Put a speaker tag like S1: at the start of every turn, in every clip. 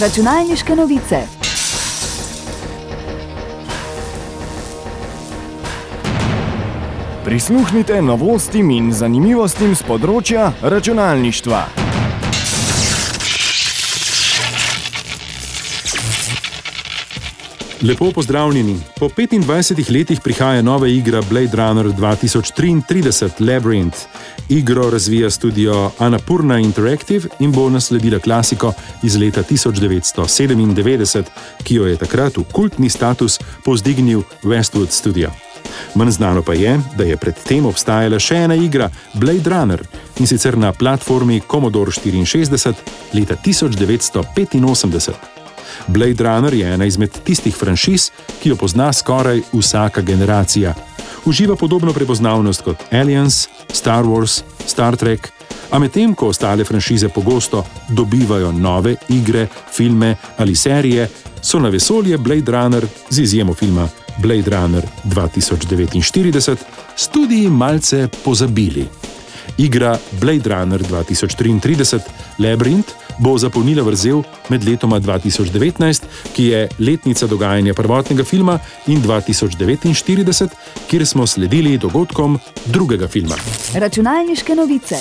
S1: Računalniške novice.
S2: Prisluhnite novostim in zanimivostim z področja računalništva.
S3: Lepo pozdravljeni. Po 25 letih prihaja nova igra Blade Runner 2033 Labyrinth. Igro razvija studio Annapurna Interactive in bo nasledila klasiko iz leta 1997, ki jo je takrat v kultni status povzdignil Westwood Studio. Manj znano pa je, da je predtem obstajala še ena igra Blade Runner in sicer na platformi Commodore 64 leta 1985. Blade Runner je ena izmed tistih franšiz, ki jo pozna skoraj vsaka generacija. Uživa podobno prepoznavnost kot Aliens, Star Wars, Star Trek, a medtem ko ostale franšize pogosto dobivajo nove igre, filme ali serije, so na vesolje Blade Runner, z izjemo filma Blade Runner 2049, studiji malce pozabili. Igra Blade Runner 2033 Labyrinth bo zapolnila vrzel med letoma 2019, ki je letnica dogajanja prvotnega filma, in 2049, kjer smo sledili dogodkom drugega filma.
S1: Računalniške novice.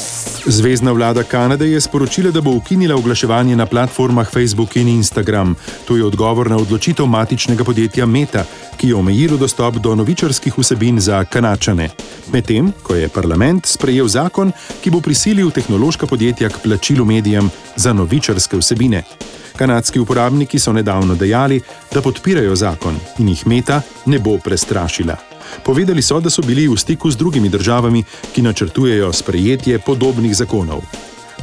S3: Zvezdna vlada Kanade je sporočila, da bo ukinila oglaševanje na platformah Facebook in Instagram. To je odgovor na odločitev matičnega podjetja Meta, ki je omejilo dostop do novičarskih vsebin za kanačane. Medtem ko je parlament sprejel zakon, ki bo prisilil tehnološka podjetja k plačilu medijem za novičarske vsebine. Kanadski uporabniki so nedavno dejali, da podpirajo zakon in jih Meta ne bo prestrašila. Povedali so, da so bili v stiku z drugimi državami, ki načrtujejo sprejetje podobnih zakonov.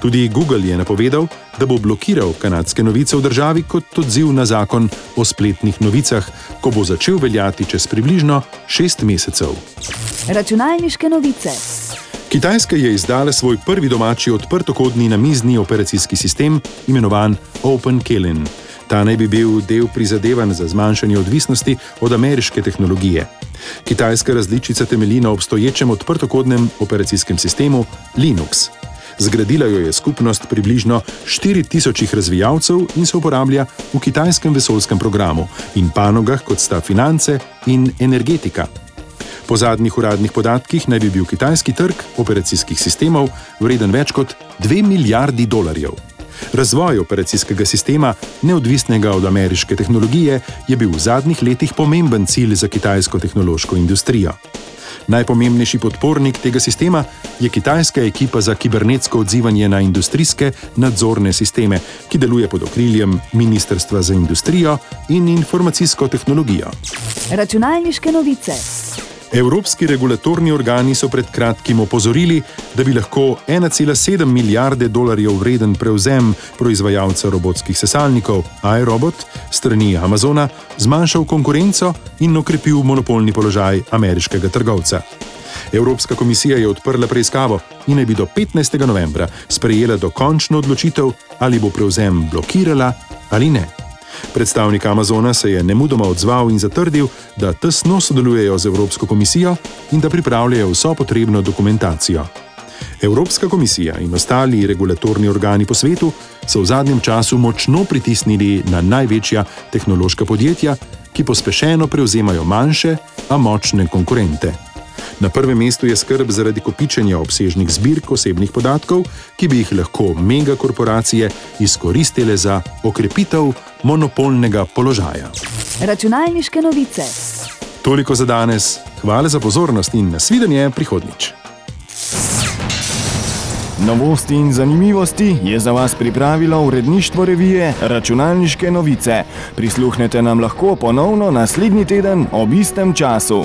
S3: Tudi Google je napovedal, da bo blokiral kanadske novice v državi kot odziv na zakon o spletnih novicah, ko bo začel veljati čez približno šest mesecev.
S1: Računalniške novice.
S3: Kitajska je izdala svoj prvi domači odprtokodni namizni operacijski sistem, imenovan OpenKellen. Ta naj bi bil del prizadevanj za zmanjšanje odvisnosti od ameriške tehnologije. Kitajska različica temelji na obstoječem odprtokodnem operacijskem sistemu Linux. Zgradila jo je skupnost približno 4000 razvijalcev in se uporablja v kitajskem vesolskem programu in panogah kot sta finance in energetika. Po zadnjih uradnih podatkih naj bi bil kitajski trg operacijskih sistemov vreden več kot 2 milijardi dolarjev. Razvoj operacijskega sistema, neodvisnega od ameriške tehnologije, je bil v zadnjih letih pomemben cilj za kitajsko tehnološko industrijo. Najpomembnejši podpornik tega sistema je kitajska ekipa za kibernetsko odzivanje na industrijske nadzorne sisteme, ki deluje pod okriljem Ministrstva za industrijo in informacijsko tehnologijo.
S1: Računalniške novice.
S3: Evropski regulatorni organi so pred kratkim opozorili, da bi lahko 1,7 milijarde dolarjev vreden prevzem proizvajalca robotskih sesalnikov iRobot strani Amazona zmanjšal konkurenco in okrepil monopolni položaj ameriškega trgovca. Evropska komisija je odprla preiskavo in naj bi do 15. novembra sprejela dokončno odločitev, ali bo prevzem blokirala ali ne. Predstavnik Amazona se je nemudoma odzval in zatrdil, da tesno sodelujejo z Evropsko komisijo in da pripravljajo vso potrebno dokumentacijo. Evropska komisija in ostali regulatorni organi po svetu so v zadnjem času močno pritisnili na največja tehnološka podjetja, ki pospešeno prevzemajo manjše, a močne konkurente. Na prvem mestu je skrb zaradi kopičenja obsežnih zbirk osebnih podatkov, ki bi jih lahko megakorporacije izkoristile za okrepitev monopolnega položaja.
S1: Računalniške novice.
S3: Toliko za danes, hvala za pozornost in nasvidenje prihodnič.
S2: Novosti in zanimivosti je za vas pripravilo uredništvo revije Računalniške novice. Prisluhnete nam lahko ponovno naslednji teden ob istem času.